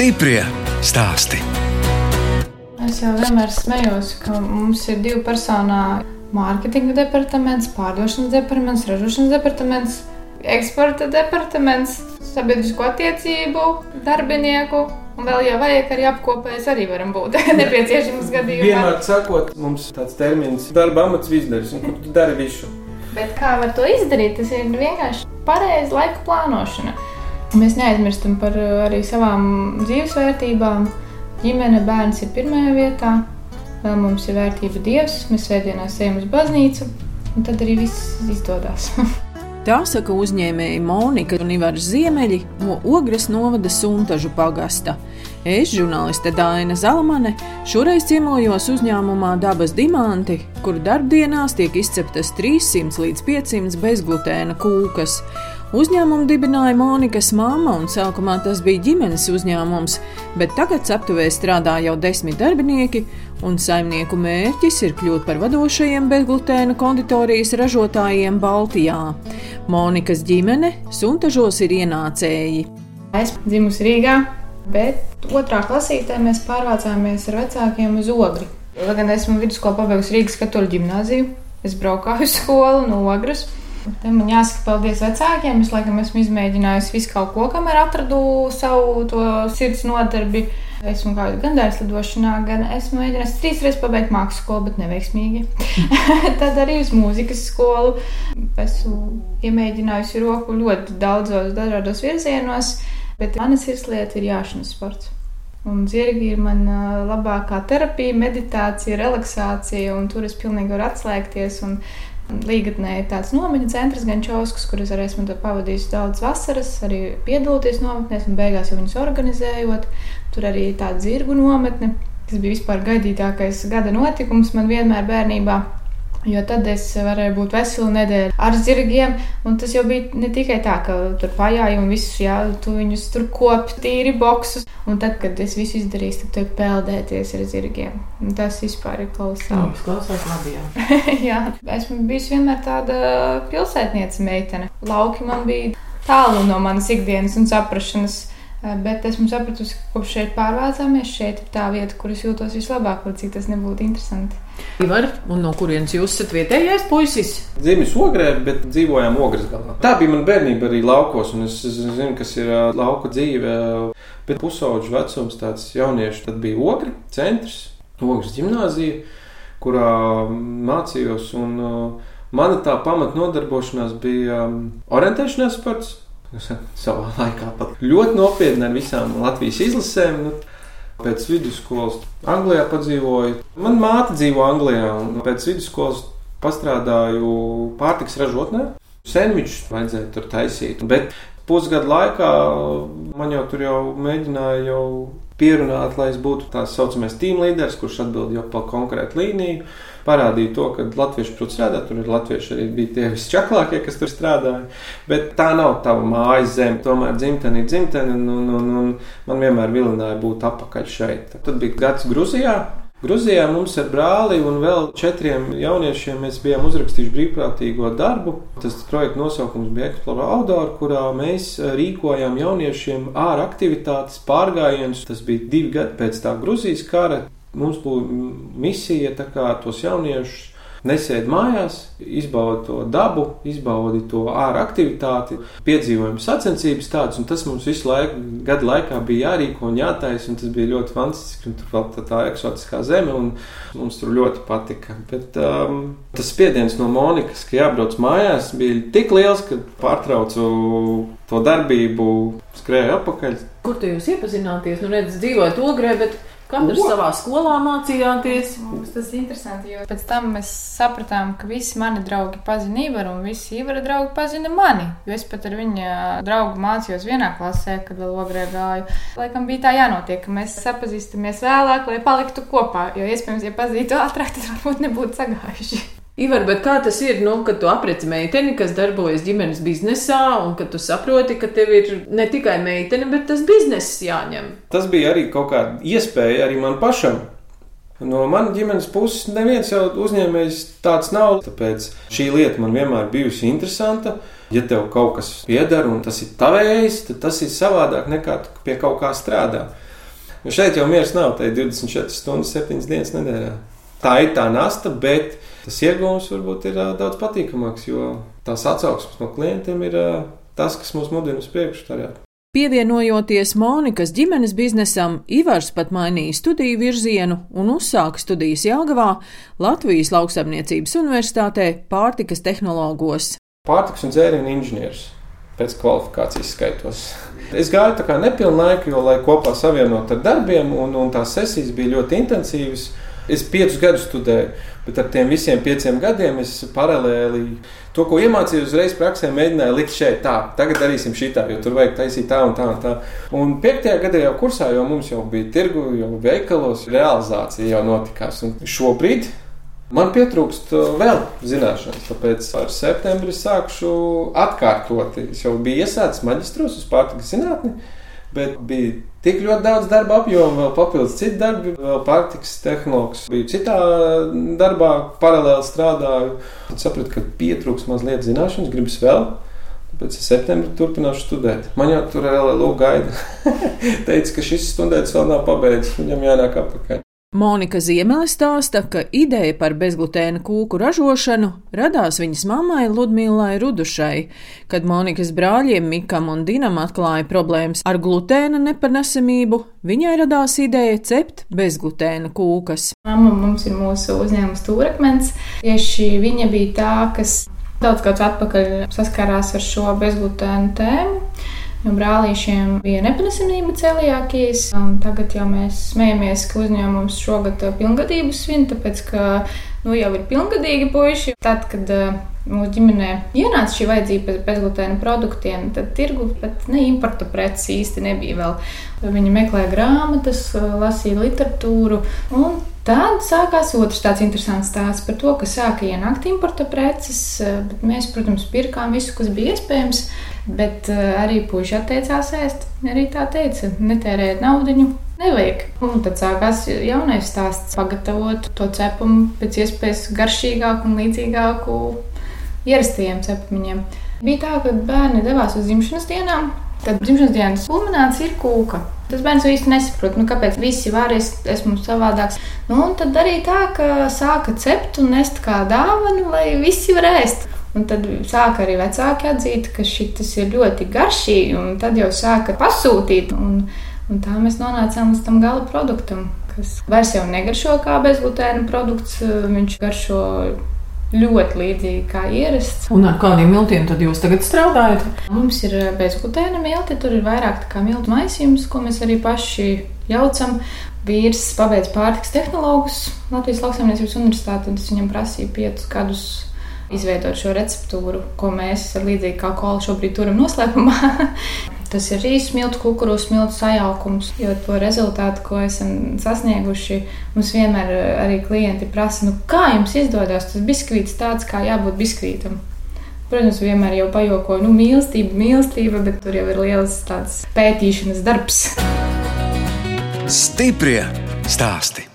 Stiprie stāsti. Es jau vienmēr smējos, ka mums ir divi personāļi. Mārketinga departaments, pārdošanas departaments, ražošanas departaments, eksporta departaments, sabiedrisko attiecību darbinieku. Un vēl jau vajag arī apkopēs, arī varam būt nepieciešams gadījumā. Vienmēr sakot, mums tāds termins - darba amats izdarījis, un kur tu dari visu. Bet kā var to izdarīt? Tas ir vienkārši pareiza laika plānošana. Mēs neaizmirstam par uh, arī savām dzīvesvērtībām. Ģimene, bērns ir pirmajā vietā, vēl mums ir vērtība Dievs, mēs svētdienās ejam uz baznīcu, un tad arī viss izdodas. Tā saka uzņēmēji Monika un Ivars Ziemeļi no Ogres novada Suntažu pagasta. Es, žurnāliste Dāna Zalamane, šoreiz ciemojos uzņēmumā Dabas Dimanti, kur darbdienās tiek izceptas 300 līdz 500 bezglutēna kūkas. Uzņēmumu dibināja Monikas māma, un sākumā tas bija ģimenes uzņēmums, bet tagad aptuveni strādā jau desmit darbinieki, un saimnieku mērķis ir kļūt par vadošajiem bezglutēna konditorijas ražotājiem Baltijā. Monikas ģimene Suntažos ir ienācēji. Es dzimusi Rīgā, bet otrā klasītē mēs pārvācāmies ar vecākiem uz Ogri. Lai gan esmu vidusskolu pabeigusi Rīgas katoļu ģimnāziju, es braukāju uz skolu no Ogres. Te man jāsaka paldies vecākiem. Es laikam esmu izmēģinājusi visu kaut ko, kamēr atradu savu sirds nodarbi. Esmu gan dārza lidošanā, gan esmu mēģinājusi trīs reizes pabeigt mākslas skolu, bet neveiksmīgi. Tad arī uz mūzikas skolu. Esmu iemēģinājusi roku ļoti daudzos dažādos virzienos, bet mana sirdslieta ir jāšanas sports. Un zirgi ir mana labākā terapija, meditācija, relaksācija, un tur es pilnīgi varu atslēgties. Līgatnē ir tāds nometņu centrs, gan Čauskas, kur es arī esmu pavadījis daudz vasaras, arī piedaloties nometnēs un beigās jau viņus organizējot. Tur arī tāda zirgu nometne. Tas bija vispār gaidītākais gada notikums man vienmēr bērnībā. Jo tad es varēju būt veselu nedēļu ar zirgiem. Tas jau bija ne tikai tā, ka tur pajāja un visus, jā, tu viņus tur kopi, tīri boksus. Un tad, kad es visu izdarīju, tad tur peldēties ar zirgiem. Un tas vispār ir kolosāli. Tas klausās labi. Jā. jā, esmu bijusi vienmēr tāda pilsētniece meitene. Lauki man bija tālu no manas ikdienas un saprašanas. Bet esmu sapratusi, ka kopš šeit pārvācāmies, šeit ir tā vieta, kur es jūtos vislabāk, lai cik tas nebūtu interesanti. Ivar, un no kurienes jūs esat vietējais puisis? Dzimis ogrē, bet dzīvojām ogres galā. Tā bija mana bērnība arī laukos, un es, es zinu, kas ir uh, lauka dzīve. Bet pusauģu vecums, tāds jauniešu, tad bija ogri, centrs, ogres gimnāzija, kurā mācījos. Un, uh, mana tā pamatnodarbošanās bija um, orientēšanās sports savā laikā pat ļoti nopietni ar visām Latvijas izlasēm. Nu, pēc vidusskolas Anglijā padzīvoju. Manā māte dzīvo Anglijā, un pēc vidusskolas pastrādāju pārtiks ražotnē. Sandvičus vajadzēja tur taisīt. Bet pusgadu laikā man jau tur jau mēģināja jau pierunāt, lai es būtu tā saucamais team līderis, kurš atbild jau par konkrētu līniju parādīja to, ka latvieši prot strādāt. Tur ir latvieši arī bija tie visčaklākie, kas tur strādāja. Bet tā nav tava mājas zeme. Tomēr dzimtene ir dzimtene, un, un, un, un man vienmēr vilināja būt apakaļ šeit. Tad bija gads Grūzijā. Grūzijā mums ar brāli un vēl četriem jauniešiem mēs bijām uzrakstījuši brīvprātīgo darbu. Tas projekta nosaukums bija Explore Outdoor, kurā mēs rīkojām jauniešiem ārā aktivitātes, pārgājienus. Tas bija divi gadi pēc tā Grūzijas kara. Mums būtu misija tos jauniešus nesēdi mājās, izbaudi to dabu, izbaudi to ārā aktivitāti, piedzīvojumu sacensības tādas, un tas mums visu laiku, gadu laikā bija jārīko un jātaisa, un tas bija ļoti fantastiski, un tur vēl tā, tā eksotiskā zeme, un mums tur ļoti patika. Bet um, tas spiediens no Monikas, ka jābrauc mājās, bija tik liels, ka pārtraucu to darbību, skrēju apakaļ. Kur tu jūs iepazināties? Nu, redz, dzīvojat ogrē, bet Katrs savā skolā mācījāties. Mums tas ir interesanti, jo pēc tam mēs sapratām, ka visi mani draugi pazina Ivaru, un visi Ivara draugi pazina mani. Jo es pat ar viņa draugu mācījos vienā klasē, kad vēl ogrē gāju. Laikam bija tā jānotiek, ka mēs sapazīstamies vēlāk, lai paliktu kopā. Jo iespējams, ja pazītu ātrāk, tad varbūt nebūtu sagājuši. Ivar, bet kā tas ir, nu, kad tu apreci meiteni, kas darbojas ģimenes biznesā, un kad tu saproti, ka tev ir ne tikai meitene, bet tas bizness jāņem? Tas bija arī kaut kāda iespēja arī man pašam. No manas ģimenes puses neviens jau uzņēmējs tāds nav. Tāpēc šī lieta man vienmēr bijusi interesanta. Ja tev kaut kas pieder un tas ir tavējs, tad tas ir savādāk nekā pie kaut kā strādāt. Jo šeit jau miers nav, tā ir 24 stundas, 7 dienas nedēļā. Tā ir tā nasta, bet tas iegūms varbūt ir daudz patīkamāks, jo tās atsauksmes no klientiem ir tas, kas mūs mudina uz priekšu. Tarjāt. Pievienojoties Monikas ģimenes biznesam, Ivars pat mainīja studiju virzienu un uzsāka studijas Jāgavā, Latvijas lauksaimniecības universitātē, pārtikas tehnologos. Pārtiks un dzērienu inženieris pēc kvalifikācijas skaitos. Es gāju tā kā nepilnlaika, jo, lai kopā savienot ar darbiem, un, un tās sesijas bija ļoti intensīvas. Es piecus gadus studēju, bet ar tiem visiem pieciem gadiem es paralēli to, ko iemācījos, uzreiz praksē mēģināju likt šeit. Tā, tagad darīsim šitā, jo tur vajag taisīt tā un tā. Un, tā. un piektajā gadā jau kursā jau mums jau bija tirgu, jau veikalos, realizācija jau notikās. Un šobrīd Man pietrūkst vēl zināšanas, tāpēc ar septembri sākšu atkārtot. Es jau biju iesācis maģistros uz pārtikas zinātni, bet bija tik ļoti daudz darba apjoma, vēl papildus citu darbu, vēl pārtiks tehnologs. Biju citā darbā, paralēli strādāju. Tad sapratu, ka pietrūks mazliet zināšanas, gribas vēl. Pēc septembra turpināšu studēt. Man jau tur LLU gaida. Teica, ka šis students vēl nav pabeidzis, viņam jānāk apakaļ. Monika Ziemele stāsta, ka ideja par bezglutēna kūku ražošanu radās viņas mammai Ludmīlai Rudušai, kad Monikas brāļiem Mikam un Dinam atklāja problēmas ar glutēna nepanesamību. Viņai radās ideja cept bezglutēna kūkas. Mamma mums ir mūsu uzņēmuma stūrakmens. Tieši viņa bija tā, kas daudz gadus atpakaļ saskārās ar šo bezglutēnu tēmu. Jo brālīšiem bija nepanesamība celiākijas. Tagad jau mēs smejamies, ka uzņēmums šogad pilngadību svin, tāpēc ka nu, jau ir pilngadīgi puiši. Tad, kad uh, mūsu ģimenē ienāca šī vajadzība pēc bezglutēna produktiem, tad tirgu pat ne importa preces īsti nebija vēl. Viņi meklēja grāmatas, lasīja literatūru. Tad sākās otrs tāds interesants stāsts par to, ka sāka ienākt importa preces, bet mēs, protams, pirkām visu, kas bija iespējams. Bet uh, arī puiši atteicās ēst. Arī tā teica, netērējiet naudu, nevajag. Un tad sākās jaunais stāsts, pagatavot to cepumu pēc iespējas garšīgāku un līdzīgāku ierastajiem cepumiņiem. Bija tā, ka bērni devās uz dzimšanas dienām. Tad dzimšanas dienas kulminācija ir kūka. Tas bērns īsti nesaprot, nu, kāpēc visi var, es esmu savādāks. Nu, tad arī tā, ka sāka cept un nest kā dāvanu, lai visi var ēst. Un tad sāka arī vecāki atzīt, ka šis ir ļoti garšīgi, un tad jau sāka pasūtīt. Un, un tā mēs nonācām līdz tam gala produktam, kas vairs jau negaršo kā bezglutēna produkts. Viņš garšo ļoti līdzīgi kā ierasts. Un ar kādiem miltiem tad jūs tagad strādājat? Mums ir bezglutēna milti, tur ir vairāk kā miltu maisījums, ko mēs arī paši jaucam. Vīrs pabeidz pārtiks tehnologus Latvijas Lauksaimniecības universitātē, un tas viņam prasīja piecus gadus izveidot šo receptūru, ko mēs līdzīgi kā kola šobrīd turam noslēpumā. Tas ir rīsu miltu, kukurūzu miltu sajaukums, jo to rezultātu, ko esam sasnieguši, mums vienmēr eh, arī klienti prasa, nu, kā jums izdodas tas biskvīts tāds, kā jābūt biskvītam. Protams, vienmēr jau pajokoju, nu, mīlestība, mīlestība, bet tur jau ir liels tāds pētīšanas darbs. Stiprie stāsti!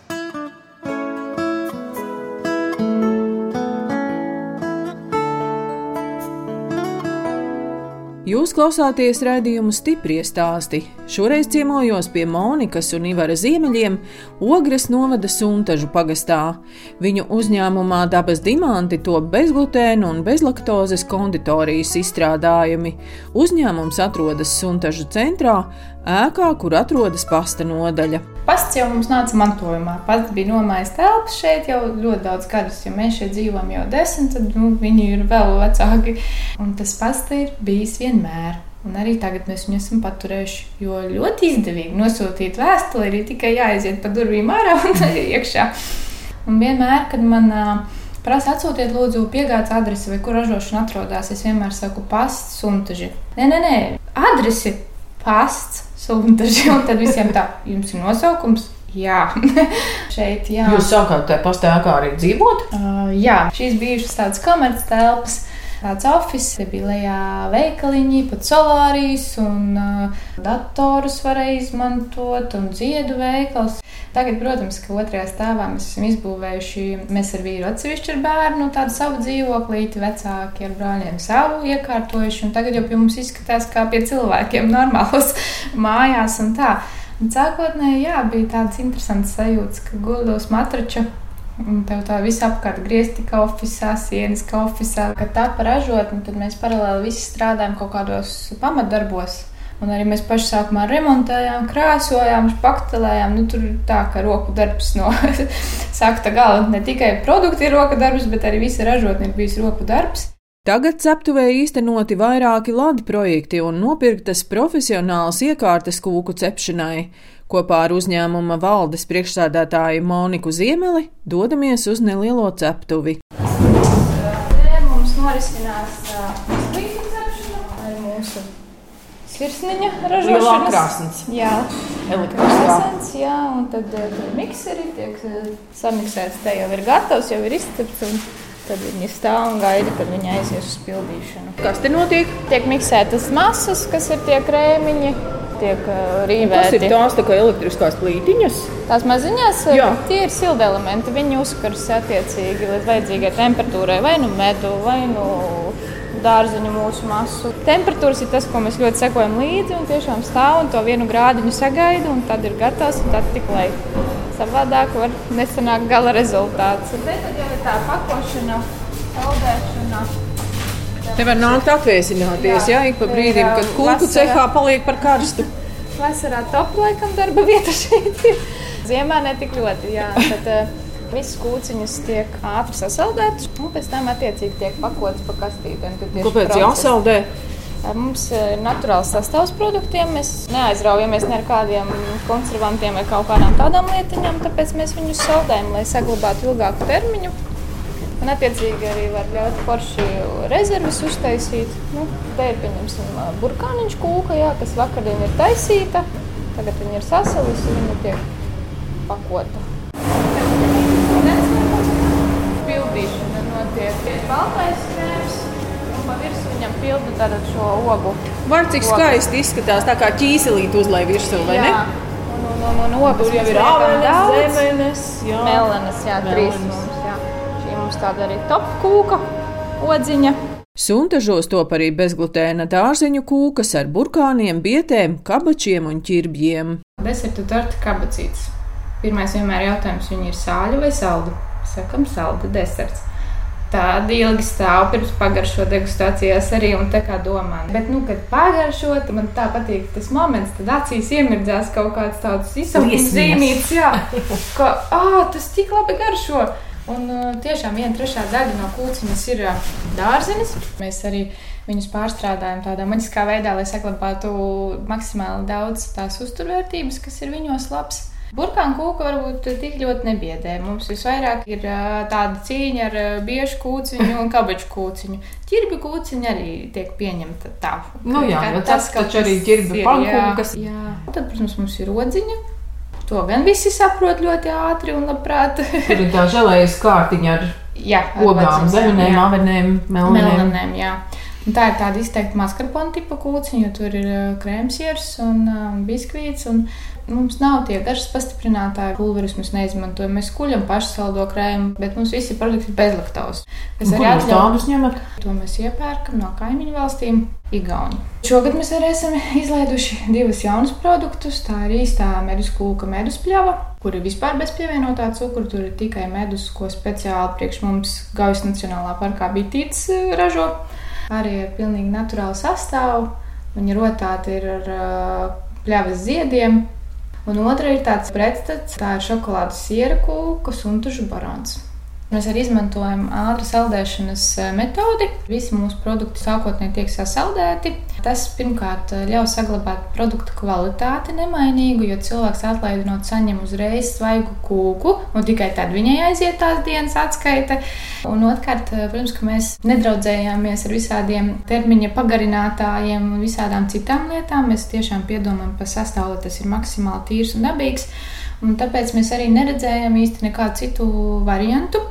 Jūs klausāties raidījumu stipri stāstī. Šoreiz ciemojos pie Monikas un Ivara Ziemeļiem Ogres novada Suntažu pagastā. Viņu uzņēmumā dabas dimanti top bezglutēnu un bezlaktozes konditorijas izstrādājumi. Uzņēmums atrodas Suntažu centrā, ēkā, kur atrodas pasta nodaļa. Pasts jau mums nāca mantojumā. Pasts bija nomājis telpas šeit jau ļoti daudz gadus. Ja mēs šeit dzīvojam jau desmit, tad nu, viņi ir vēl vecāki. Un tas pasts ir bijis vienmēr. Un arī tagad mēs viņu esam paturējuši. Jo ļoti izdevīgi nosūtīt vēstuli, ir tikai jāiziet pa durvīm ārā un iekšā. Un vienmēr, kad man prasa atsūtiet, lūdzu, piegādes adresi vai kur ražošana atrodas, es vienmēr saku pasts, suntaži. Nē, nē, nē, adresi pasts suntaži. Un tad visiem tā, jums ir nosaukums. Jā, šeit jā. Jūs sākāt tajā pastēkā arī dzīvot? Uh, jā, šīs bijušas tādas komerces Tāds oficiāls, bija lejā veikaliņi, pat solārijas, un uh, datorus varēja izmantot, un ziedu veikals. Tagad, protams, ka otrajā stāvā mēs esam izbūvējuši, mēs ar vīru atsevišķi ar bērnu tādu savu dzīvoklīti, vecāki ar brāļiem savu iekārtojuši. Tagad jau pie mums izskatās kā pie cilvēkiem normālos mājās un tā. Un sākotnēji, jā, bija tāds interesants sajūta, ka guldos matrača. Un tev tā viss apkārt griezti kā oficiālā, sienas kā oficiālā. Kad tā paražot, tad mēs paralēli visi strādājam kaut kādos pamatdarbos. Un arī mēs paši sākumā remontējām, krāsojām, paktelējām. Nu, tur tā, ka roku darbs no sakta gala. Ne tikai produkti ir roka darbs, bet arī visa ražotne ir bijis roku darbs. Tagad ceptuvē īstenoti vairāki ladi projekti un nopirktas profesionālas iekārtas kūku cepšanai. Kopā ar uzņēmuma valdes priekšsādātāju Moniku Ziemeli dodamies uz nelielo ceptuvi. Te mums norisinās izglītības cepšana ar mūsu sirsniņa ražošanas. Jā, Elektriskā. jā, un tad mikseri tiek samiksēts, te jau ir gatavs, jau ir izcepts. un Tad viņi stāv un gaida, kad viņi aizies uz pildīšanu. Kas te notiek? Tiek miksētas masas, kas ir tie krēmiņi, tiek uh, Tas ir rīvēti. tās tā kā elektriskās plītiņas. Tās maziņās, Jā. tie ir silda elementi. Viņi uzkaras attiecīgi līdz vajadzīgai temperatūrai, vai nu medu, vai nu dārzeņu mūsu masu. Temperatūras ir tas, ko mēs ļoti sekojam līdzi un tiešām stāv un to vienu grādiņu sagaida, un tad ir gatavs un tad tik lai. Savādāk var nesanākt gala rezultāts. Te tad jau ir tā pakošana, saldēšana. Te var nākt atvēsināties, jā, Jā, ik pa brīdim, kad kūku cehā paliek par karstu. Vasarā top laikam darba vieta šeit ir. Ziemā ne tik ļoti, jā. Tad uh, visas kūciņas tiek ātri sasaldētas, un pēc tam attiecīgi tiek pakotas pa kastītēm. Kāpēc jāsaldē? Mums ir naturāls sastāvs produktiem. Mēs neaizraujamies ne ar kādiem konservantiem vai kaut kādām tādām lietiņām, tāpēc mēs viņus saldējam, lai saglabātu ilgāku termiņu. Un, attiecīgi, arī var ļaut forši rezerves uztaisīt. Nu, te ir pieņemsim burkāniņš kūka, jā, kas vakardien ir taisīta. Tagad viņa ir sasalusi un viņa tiek pakota. Pildīšana notiek baltais krēms. un Pa virsmu viņam pildu tātad šo ogu. Var cik skaisti izskatās, tā kā ķīselīt uzlai virsū, vai ne? Jā. Un, un, un, un ogas jau ir āvenes, zemenes, jā. Melenes, jā, trīs mums. Mums tāda arī top kūka odziņa. Suntažos top arī bezglutēna dārzeņu kūkas ar burkāniem, bietēm, kabačiem un ķirbjiem. Desertu torta kabacītes. Pirmais vienmēr jautājums, viņi ir sāļi vai saldi? Sakam, saldi deserts. Tāda ilgi stāv pirms pagaršo degustācijās arī un tā kā domā. Bet, nu, kad pagaršo, tad man tā patīk tas moments, tad acīs iemirdzās kaut kāds tāds Liesmies. zīmīts, jā, ka, ā, tas tik labi garšo. Un uh, tiešām viena trešā daļa no kūciņas ir uh, dārzenis. Mēs arī viņus pārstrādājam tādā maģiskā veidā, lai saglabātu maksimāli daudz tās uzturvērtības, kas ir viņos labs. Burkāna kūka varbūt tik ļoti nebiedē. Mums visvairāk ir ā, tāda cīņa ar biežu kūciņu un kabaču kūciņu. Ķirbi kūciņa arī tiek pieņemta tā. Nu jā, tas kaut taču arī kas ķirbi ir, pankūkas. Jā. Tad, protams, mums ir odziņa. To gan visi saprot ļoti ātri un labprāt. Tur ir tā žēlējas kārtiņa ar jā, ar ogām, jā. avenēm, melnēm. Tā ir tāda izteikta maskarpone tipa kūciņa, jo tur ir uh, krēmsieris un uh, biskvīts. Un mums nav tie garšas pastiprinātāji, pulveris mēs neizmantojam. Mēs kuļam pašu saldo krēmu, bet mums visi produkti ir bezlaktozes. Kas Kur arī jūs atļauj tādus ņemat? to mēs iepērkam no kaimiņu valstīm, Igauni. Šogad mēs arī esam izlaiduši divus jaunus produktus. Tā ir īstā medus kūka medus pļava, kur ir vispār bez pievienotā cukura. Tur ir tikai medus, ko speciāli priekš mums Gaujas Nacionālā parkā bija tīts ražo. Arī ar pilnīgi naturālu sastāvu. Viņa rotāta ir ar uh, pļavas ziediem. Un otra ir tāds pretstats, tā ir šokolādes siera kūka un tušu barons. Mēs arī izmantojam ātru saldēšanas eh, metodi. Visi mūsu produkti sākotnēji tiek sasaldēti. Tas pirmkārt eh, ļauj saglabāt produktu kvalitāti nemainīgu, jo cilvēks atlaidinot saņem uzreiz svaigu kūku, un tikai tad viņai aiziet tās dienas atskaite. Un otrkārt, eh, protams, ka mēs nedraudzējāmies ar visādiem termiņa pagarinātājiem un visādām citām lietām. Mēs tiešām piedomājam par sastāvu, lai tas ir maksimāli tīrs un dabīgs. Un tāpēc mēs arī neredzējām īsti nekādu citu variantu.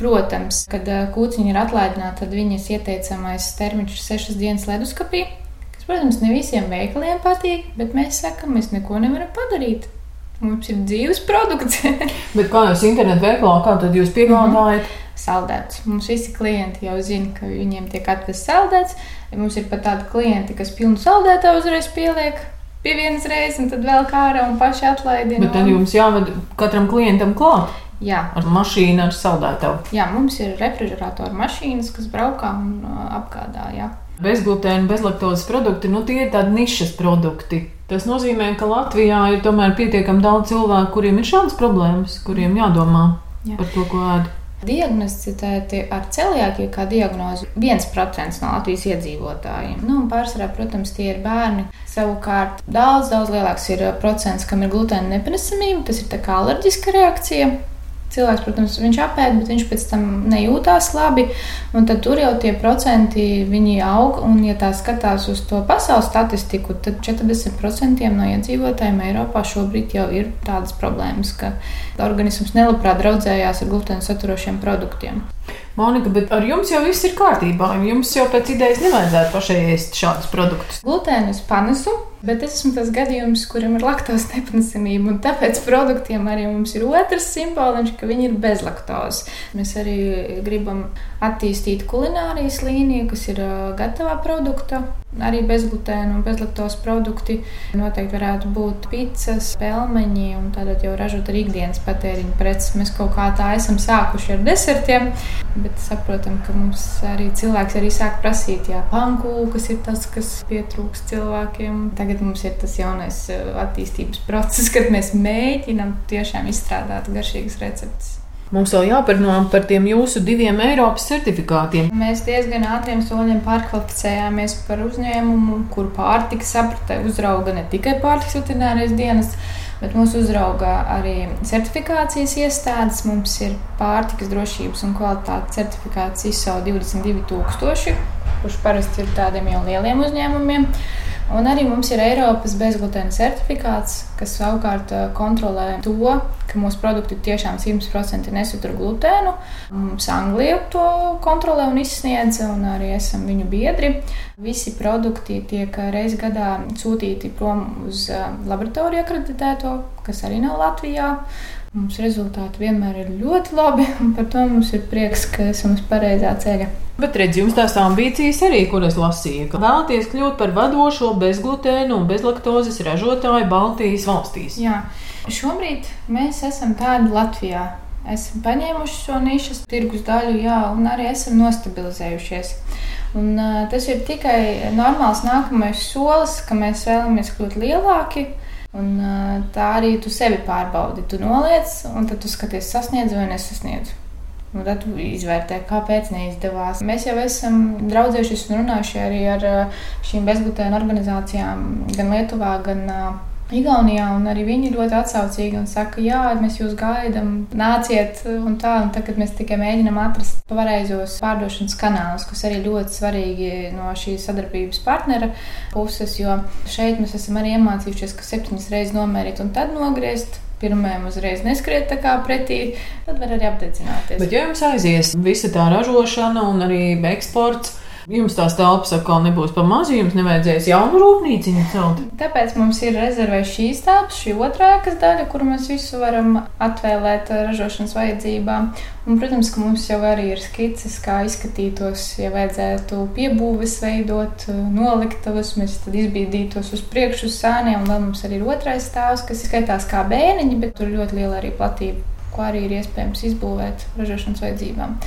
Protams, kad ā, kūciņa ir atlaidināta, tad viņas ieteicamais termiņš ir 6 dienas leduskapī. Kas, protams, ne visiem veikaliem patīk, bet mēs sakām, mēs neko nevaram padarīt. Mums ir dzīves produkts, Bet kā jūs internetu veikalā, kā tad jūs piegādājat? saldēts. Mums visi klienti jau zina, ka viņiem tiek atvests saldēts. Mums ir pat tādi klienti, kas pilnu saldētāju uzreiz pieliek. pie vienas reizes, un tad vēl kā ārā un paši atlaidi. Bet tad jums jāved katram klientam klāt. Jā. Ar mašīnu, ar saldētavu. Jā, mums ir refrigerātora mašīnas, kas braukā un uh, apgādā. Jā. Bezglutēna, bezlaktozes produkti, nu tie ir tādi nišas produkti. Tas nozīmē, ka Latvijā ir tomēr pietiekami daudz cilvēku, kuriem ir šādas problēmas, kuriem jādomā Jā. par to, ko ēd. Diagnosticēti ar celiākiju kā diagnozi 1% no Latvijas iedzīvotājiem. Nu, pārsvarā, protams, tie ir bērni. Savukārt daudz, daudz lielāks ir procents, kam ir glutēna nepanesamība. Tas ir kā alerģiska reakcija. Cilvēks, protams, viņš apēd, bet viņš pēc tam nejūtās labi. Tad tur jau tie procenti aug. Un, ja tā skatās uz to pasaules statistiku, tad 40% no iedzīvotājiem Eiropā šobrīd jau ir tādas problēmas, ka organisms nelabprāt draudzējās ar glutēna saturošiem produktiem. Monika, bet ar jums jau viss ir kārtībā. Jums jau pēc idejas nevajadzētu pašai ēst šādus produktus. Glutēnu es panesu, bet es esmu tas gadījums, kuram ir laktos nepanesamība. Tāpēc produktiem arī mums ir otrs simboliņš, ka viņi ir bez laktos. Mēs arī gribam attīstīt kulinārijas līniju, kas ir gatavā produkta. Arī bezglutēna un bezlaktos produkti noteikti varētu būt pizzas, pelmeņi un tādā jau ražot arī ikdienas patēriņa preces. Mēs kaut kā tā esam sākuši ar desertiem, bet saprotam, ka mums arī cilvēks arī sāk prasīt, jā, pankūkas ir tas, kas pietrūks cilvēkiem. Tagad mums ir tas jaunais attīstības process, kad mēs mēģinam tiešām izstrādāt garšīgas receptes. Mums vēl jāparunā par tiem jūsu diviem Eiropas certifikātiem. Mēs diezgan ātriem soļiem pārkvalificējāmies par uzņēmumu, kur pārtika saprata uzrauga ne tikai pārtiks veterinārais dienas, bet mūs uzrauga arī certifikācijas iestādes. Mums ir pārtikas drošības un kvalitātes certifikāts ISO 22000, kurš parasti ir tādiem jau lieliem uzņēmumiem. Un arī mums ir Eiropas bezglutēna certifikāts, kas savukārt kontrolē to, ka mūsu produkti tiešām 100% nesatur glutēnu. Mums Anglija to kontrolē un izsniedz, un arī esam viņu biedri. Visi produkti tiek reizes gadā sūtīti prom uz laboratoriju akreditēto, kas arī nav Latvijā. Mums rezultāti vienmēr ir ļoti labi, un par to mums ir prieks, ka esam uz pareizā ceļa. Bet redziet, jums tās ambīcijas arī, kuras lasīju, ka vēlaties kļūt par vadošo bezglutēnu un bezlaktozes ražotāju Baltijas valstīs. Jā, šobrīd mēs esam tādi Latvijā. Esam paņēmuši šo nišas tirgus daļu, jā, un arī esam nostabilizējušies. Un, uh, tas ir tikai normāls nākamais solis, ka mēs vēlamies kļūt lielāki Un, tā arī tu sevi pārbaudi. Tu noliec, un tad tu skaties, sasniedz vai nesasniedz. Un tad tu izvērtē, kāpēc neizdevās. Mēs jau esam draudzējušies un runājuši arī ar šīm bezglutēna organizācijām gan Lietuvā, gan Igaunijā, un arī viņi ļoti atsaucīgi un saka, jā, mēs jūs gaidām, nāciet, un tā, un tagad mēs tikai mēģinām atrast pareizos pārdošanas kanālus, kas arī ļoti svarīgi no šīs sadarbības partnera puses, jo šeit mēs esam arī iemācījušies, ka septiņas reizes nomērīt un tad nogriezt pirmajam uzreiz neskriet tā kā pretī, tad var arī apdedzināties. Bet, ja jums aizies visa tā ražošana un arī eksports, Jums tās telpas atkal nebūs pa mazu, jums nevajadzēs jaunu rūpnīcu celt. Tāpēc mums ir rezervēta šīs telpas, šī otrā ēkas daļa, kur mēs visu varam atvēlēt ražošanas vajadzībām. Un, protams, ka mums jau arī ir skices, kā izskatītos, ja vajadzētu piebūves veidot, noliktavas, mēs tad izbīdītos uz priekšu uz sāniem, un vēl mums arī ir otrais stāvs, kas skaitās kā bēniņi, bet tur ļoti liela arī platība, ko arī ir iespējams izbūvēt ražošanas vajadzībām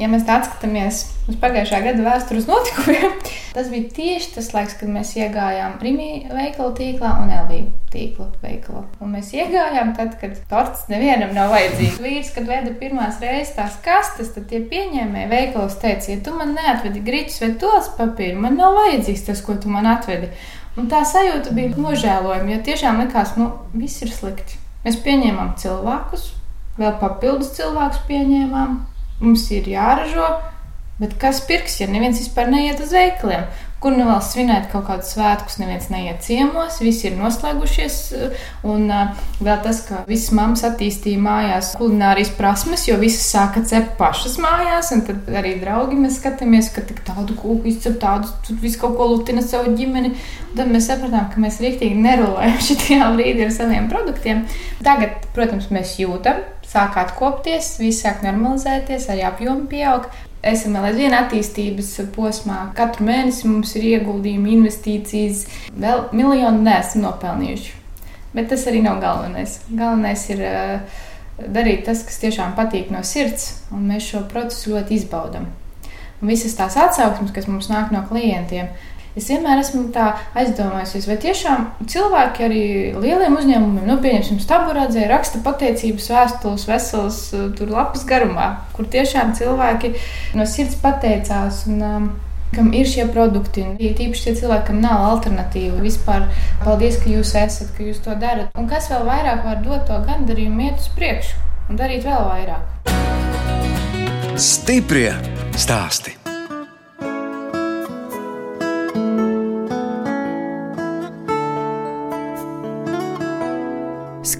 ja mēs atskatāmies uz pagājušā gada vēstures notikumiem, tas bija tieši tas laiks, kad mēs iegājām Rīgā veikala tīklā un LV tīkla veikalā. Un mēs iegājām tad, kad torts nevienam nav vajadzīgs. Vīrs, kad veda pirmās reizes tās kastes, tad tie pieņēmēji veikalos teica, ja tu man neatvedi grīķus vai tos papīru, man nav vajadzīgs tas, ko tu man atvedi. Un tā sajūta bija nožēlojama, jo tiešām likās, nu, viss ir slikti. Mēs pieņēmām cilvēkus, vēl papildus cilvēkus pieņēmām, mums ir jāražo, bet kas pirks, ja neviens vispār neiet uz veikaliem? Kur nu vēl svinēt kaut kādus svētkus, neviens neiet ciemos, visi ir noslēgušies. Un uh, vēl tas, ka visas mammas attīstīja mājās kulinārijas prasmes, jo visas sāka cept pašas mājās. Un tad arī draugi mēs skatāmies, ka tik tādu kūku izcep, tādu tur visu kaut ko lutina savu ģimeni. Un tad mēs sapratām, ka mēs rīktīgi nerolējam šajā brīdī ar saviem produktiem. Tagad, protams, mēs jūtam sāk atkopties, viss sāk normalizēties, arī apjomi pieaug. Esam vēl aizvien attīstības posmā. Katru mēnesi mums ir ieguldījumi, investīcijas, vēl miljonu nesam nopelnījuši. Bet tas arī nav galvenais. Galvenais ir uh, darīt tas, kas tiešām patīk no sirds, un mēs šo procesu ļoti izbaudām. Visas tās atsauksmes, kas mums nāk no klientiem, es vienmēr esmu aizdomājusies, vai tiešām cilvēki arī lieliem uzņēmumiem, nu, pieņemsim, staburādzē, raksta pateicības vēstules, veselas, tur lapas garumā, kur tiešām cilvēki no sirds pateicās. Un, um, kam ir šie produkti. Ir tīpaši tie cilvēki, kam nav alternatīvu. Vispār paldies, ka jūs esat, ka jūs to darat. Un kas vēl vairāk var dot to gandarījumu, iet uz priekšu un darīt vēl vairāk. Stiprie stāsti.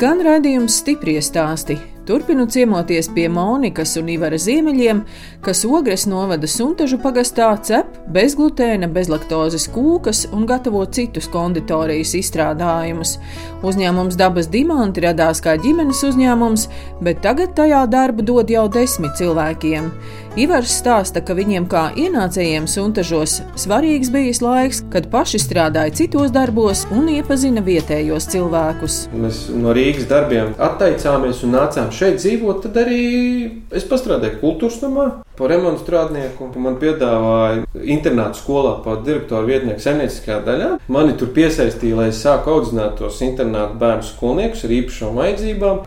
Skan raidījums stipri stāstī. Turpinu ciemoties pie Monikas un Ivara Ziemeļiem, kas Ogres novada Suntažu pagastā cep bezglutēna, bezlaktozes kūkas un gatavo citus konditorijas izstrādājumus. Uzņēmums Dabas Dimanti radās kā ģimenes uzņēmums, bet tagad tajā darbu dod jau desmit cilvēkiem. Ivars stāsta, ka viņiem kā ienācējiem suntažos svarīgs bijis laiks, kad paši strādāja citos darbos un iepazina vietējos cilvēkus. Mēs no Rīgas darbiem atteicāmies un nācām šeit dzīvot, tad arī es pastrādāju kultūras namā. Par remontu strādnieku man piedāvāja internāta skolā par direktoru vietnieku saimnieciskajā daļā. Mani tur piesaistīja, lai es sāku audzināt tos internāta bērnu skolniekus ar īpašām vajadzībām.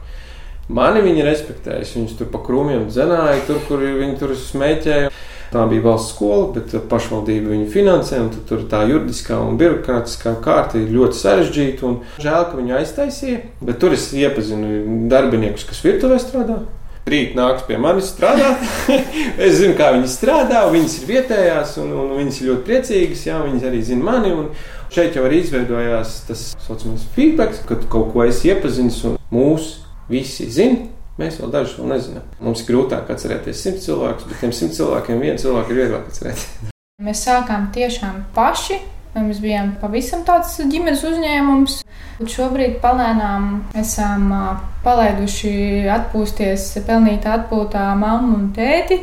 Mani viņi respektēja. Viņus tur pa krūmiem dzenāja, tur, kur viņi tur smēķēja. Tā bija valsts skola, bet pašvaldība viņu finansē. Tur tā juridiskā un birokrātiskā kārta ir ļoti sarežģīta. Žēl, ka viņi aiztaisīja. Bet tur es iepazinu darbiniekus, kas virtuvē strādā. Rīt nāks pie manis strādāt. es zinu, kā viņi strādā. Viņas ir vietējās, un, un viņas ir ļoti priecīgas. Jā, viņas arī zina mani. Un šeit jau arī izveidojās tas saucamais feedback, kad kaut ko es iepazinu un mūsu Visi zina, mēs vēl dažus vēl nezinām. Mums ir grūtāk atcerēties simt cilvēkus, bet tiem simt cilvēkiem vienu cilvēku ir vieglāk atcerēties. Mēs sākām tiešām paši. Mēs bijām pavisam tāds ģimenes uzņēmums. Šobrīd palēnām esam palaiduši atpūsties, pelnīt atpūtā mammu un tēti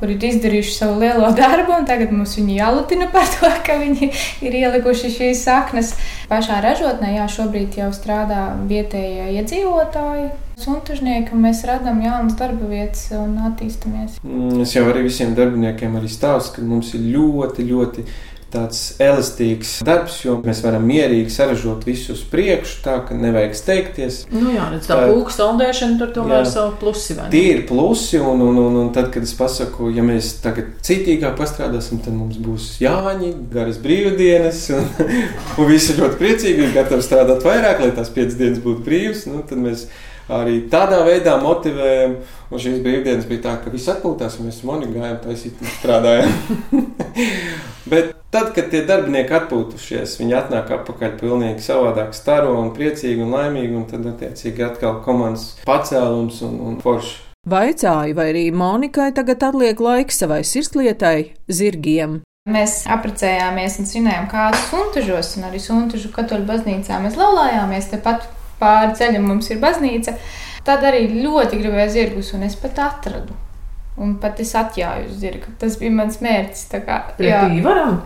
kur ir izdarījuši savu lielo darbu, un tagad mums viņi jālutina par to, ka viņi ir ielikuši šīs saknes. Pašā ražotnē, jā, šobrīd jau strādā vietējie iedzīvotāji. Suntažnieki, un mēs radām jaunas darba vietas un attīstāmies. Mm, es jau arī visiem darbiniekiem arī stāstu, ka mums ir ļoti, ļoti tāds elastīgs darbs, jo mēs varam mierīgi saražot visu uz priekšu, tā ka nevajag steigties. Nu jā, redz, tā pūks sondēšana tur tomēr ir savu plusi. Tie ir plusi, un, un, un, un tad, kad es pasaku, ja mēs tagad citīgāk pastrādāsim, tad mums būs jāņi, garas brīvdienas, un, un visi ļoti priecīgi, ir gatavi strādāt vairāk, lai tās piecas dienas būtu brīvas. Nu, tad mēs arī tādā veidā motivējam. Un šīs brīvdienas bija tā, ka viss atpūtās, un mēs monētu gājām, taisīt strādājām. Bet tad, kad tie darbinieki atpūtušies, viņi atnāk atpakaļ pilnīgi savādāk, staro un priecīgi un laimīgi, un tad attiecīgi atkal komandas pacēlums un, un forši. Vaicāju, vai arī Monikai tagad atliek laiks savai sirdslietai, zirgiem. Mēs apprecējāmies un svinējām kādu suntažos, un arī suntažu katoļu baznīcā mēs laulājāmies tepat pāri ceļam mums ir baznīca. Tad arī ļoti gribēju zirgus, un es pat atradu. Un pat es atjāju uz zirga. Tas bija mans mērķis. Kā, jā, varam.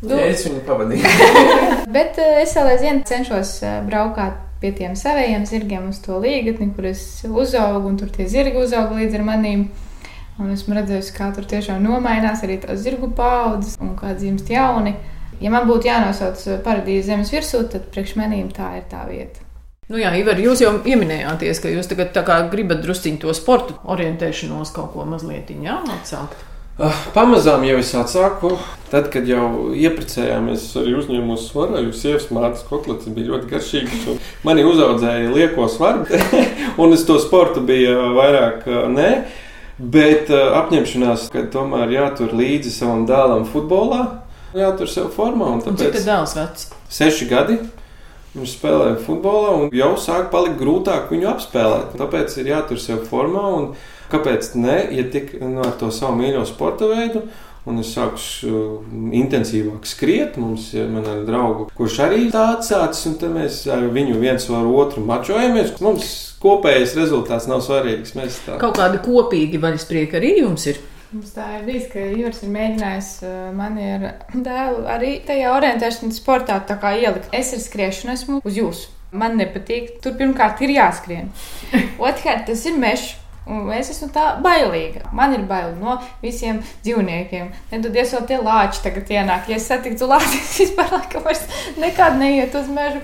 Nu, es viņu pavadīju. bet uh, es vēl aizvien cenšos uh, braukāt pie tiem saviem zirgiem uz to līgatni, kur es uzaugu, un tur tie zirgi uzauga līdz ar manīm. Un esmu redzējusi, kā tur tiešām nomainās arī tās zirgu paudzes un kā dzimst jauni. Ja man būtu jānosauc paradīze zemes virsū, tad priekš manīm tā ir tā vieta. Nu jā, Ivar, jūs jau pieminējāties, ka jūs tagad gribat drusciņu to sporta orientēšanos kaut ko mazliet jā, atsākt. Uh, pamazām jau es atsāku. Tad, kad jau ieprecējāmies arī uzņēmumos svaru, jo sievas mātes kotlets bija ļoti garšīgs. Mani uzaudzēja lieko svaru, un es to sportu biju vairāk nē. Bet uh, apņemšanās, ka tomēr jātur līdzi savam dēlam futbolā, jātur sev formā. Tāpēc... Cik tas dēls vecs? Seši gadi. Viņš spēlē futbolā un jau sāk palikt grūtāk viņu apspēlēt. Tāpēc ir jātur sev formā. Kāpēc ne? Ja tik nu, ar to savu mīļo sporta veidu, un es sāku intensīvāk skriet. Mums ir mana drauga, kurš arī tā atsācis, un mēs ar viņu viens ar otru mačojamies. Mums kopējais rezultāts nav svarīgs. Mēs tā kaut kādi kopīgi vaļasprieki arī jums ir. Mums tā ir bijis, ka Ivars ir mēģinājis uh, mani ar dēlu arī tajā orientēšanas sportā ielikt. Es ar skriešanu esmu uz jūsu. Man nepatīk. Tur pirmkārt ir jāskrien. Otrkārt, tas ir mežs. Un es esmu tā bailīga. Man ir bail no visiem dzīvniekiem. Nedodies vēl tie lāči tagad ienāk. Ja es satiktu lāči, es vispār laikam vairs nekad neiet uz mežu.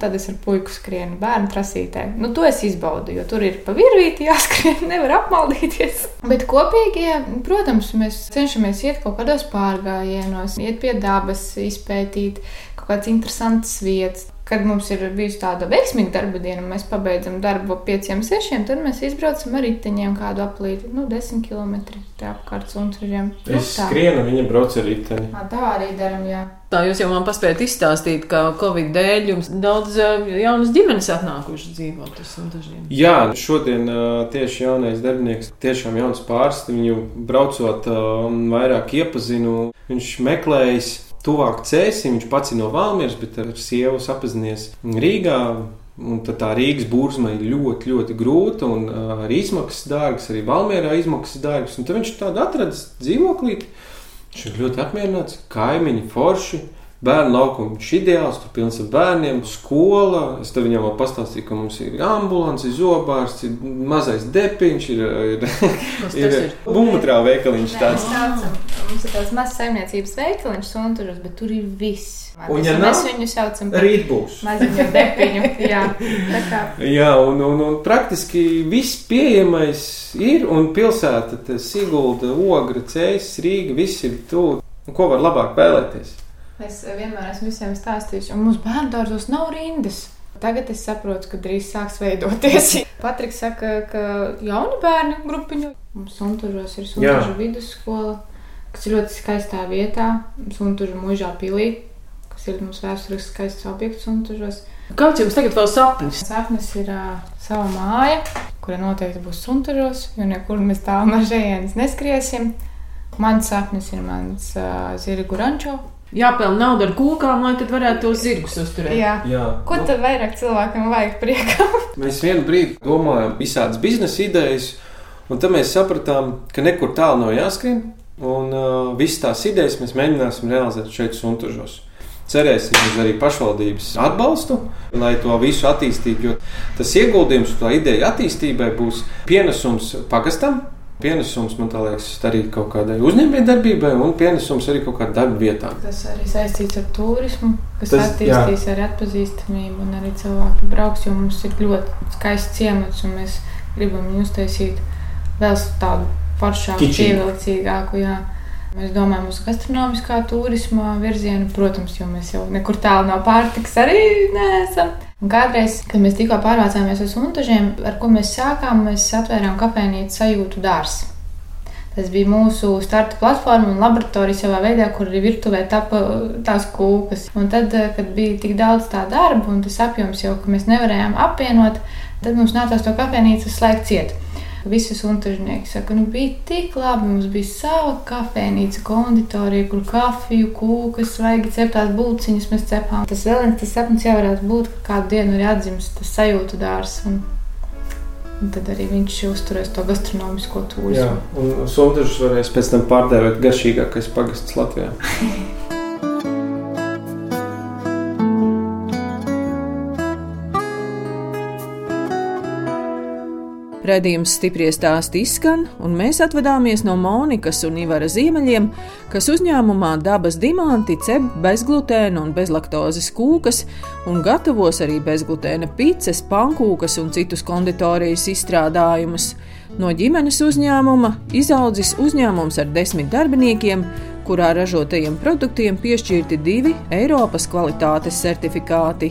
Tad es ar puiku skrienu bērnu trasītē. Nu, to es izbaudu, jo tur ir pa virvīti jāskrien, nevar apmaldīties. Bet kopīgi, protams, mēs cenšamies iet kaut kādos pārgājienos, iet pie dabas, izpētīt kaut kādas interesantas vietas. Kad mums ir bijusi tāda veiksmīga darba diena, mēs pabeidzam darbu ap 5, 6, tad mēs izbraucam ar riteņiem kādu aplīti, nu, 10 km apkārt sunčiem. Nu, es tā. skrienu, viņa brauc ar riteni. À, tā arī daram, jā. Tā jūs jau man paspējat izstāstīt, ka Covid dēļ jums daudz jaunas ģimenes atnākušas dzīvot uz suntažiem. Jā, šodien tieši jaunais darbinieks, tiešām jauns pārsts, viņu braucot vairāk iepazinu, viņš meklējas tuvāk cēsim. Viņš pats ir no Valmieras, bet ar sievu sapazinies Rīgā. Un tad tā Rīgas burzma ir ļoti, ļoti grūta un arī izmaksas dārgas, arī Valmjerā izmaksas dārgas. Un tad viņš tādu atradis dzīvoklīti. Viņš ir ļoti apmierināts, kaimiņi forši. Bērnu laukums ir ideāls, tur pilns ar bērniem, skola. Es tev viņam vēl pastāstīju, ka mums ir ambulance, zobārsts, ir mazais depiņš, ir, ir, ir, ir bumbuļtrā veikaliņš. Tāds. Mums ir tāds mazs saimniecības veikaliņš, sunturos, bet tur ir viss. Un, ja mēs viņu saucam par rīt būs. Maziņu depiņu. Jā, jā un, un, un praktiski viss pieejamais ir, un pilsēta, Sigulda, Ogra, Cēsis, Rīga, viss ir tuvu. Ko var labāk vēlēties? Es vienmēr esmu visiem stāstījusi, un mūsu bērnu dārzos nav rindas. Tagad es saprotu, ka drīz sāks veidoties. Patriks saka, ka jauni bērni grupiņu mums Suntužos ir Suntužu vidusskola, kas ir ļoti skaistā vietā, Suntužu mužā pilī, kas ir mums vēsturiski skaists objekts Suntužos. Kāds jums tagad vēl sapnis? Sapnis ir uh, sava māja, kura noteikti būs Suntužos, jo nekur mēs tālu no šejienes neskriesim. Mans sapnis ir mans uh, zirgu rančo, jāpelnā nauda ar kūkām, lai tad varētu tos zirgus uzturēt. Jā. Jā. Ko tad vairāk cilvēkam vajag priekam? mēs vienu brīdi domājam visādas biznesa idejas, un tad mēs sapratām, ka nekur tālu nav jāskrien, un uh, visas tās idejas mēs mēģināsim realizēt šeit suntužos. Cerēsim uz arī pašvaldības atbalstu, lai to visu attīstītu, jo tas ieguldījums tā ideja attīstībai būs pienesums pagastam, pienesums, man liekas, arī kaut kādai uzņēmējdarbībai un pienesums arī kaut kādām darba vietām. Tas arī saistīts ar turismu, kas Tas, attīstīs jā. arī atpazīstamību un arī cilvēki brauks, jo mums ir ļoti skaists ciemats un mēs gribam viņu uztaisīt vēl tādu foršāku, pievilcīgāku. Jā. Mēs domājam uz gastronomiskā turisma virzienu, protams, jo mēs jau nekur tālu no pārtikas arī neesam. Un kādreiz, kad mēs tikko pārvācāmies uz Untažiem, ar ko mēs sākām, mēs atvērām kafejnīcu sajūtu dārstu. Tas bija mūsu starta platforma un laboratorija savā veidā, kur arī virtuvē tapa tās kūkas. Un tad, kad bija tik daudz tā darba un tas apjoms jau, ka mēs nevarējām apvienot, tad mums nācās to kafejnīcu slēgt ciet. Visi suntažnieki saka, nu bija tik labi, mums bija sava kafejnīca, konditorija, kur kafiju, kūkas, svaigi ceptās būciņas mēs cepām. Tas vēl viens tas sapnis jau varētu būt, ka kādu dienu ir atdzimis tas sajūtu dārs. Un, un tad arī viņš uzturēs to gastronomisko turismu. Jā, un suntažus varēs pēc tam pārdēvēt garšīgākais pagasts Latvijā. Redījums stipri stāsti izskan, un mēs atvadāmies no Monikas un Ivara ziemeļiem, kas uzņēmumā dabas dimanti cep bezglutēna un bezlaktozes kūkas un gatavos arī bezglutēna pices, pankūkas un citus konditorijas izstrādājumus. No ģimenes uzņēmuma izaudzis uzņēmums ar desmit darbiniekiem, kurā ražotajiem produktiem piešķirti divi Eiropas kvalitātes certifikāti.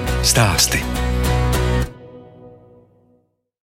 stāsti.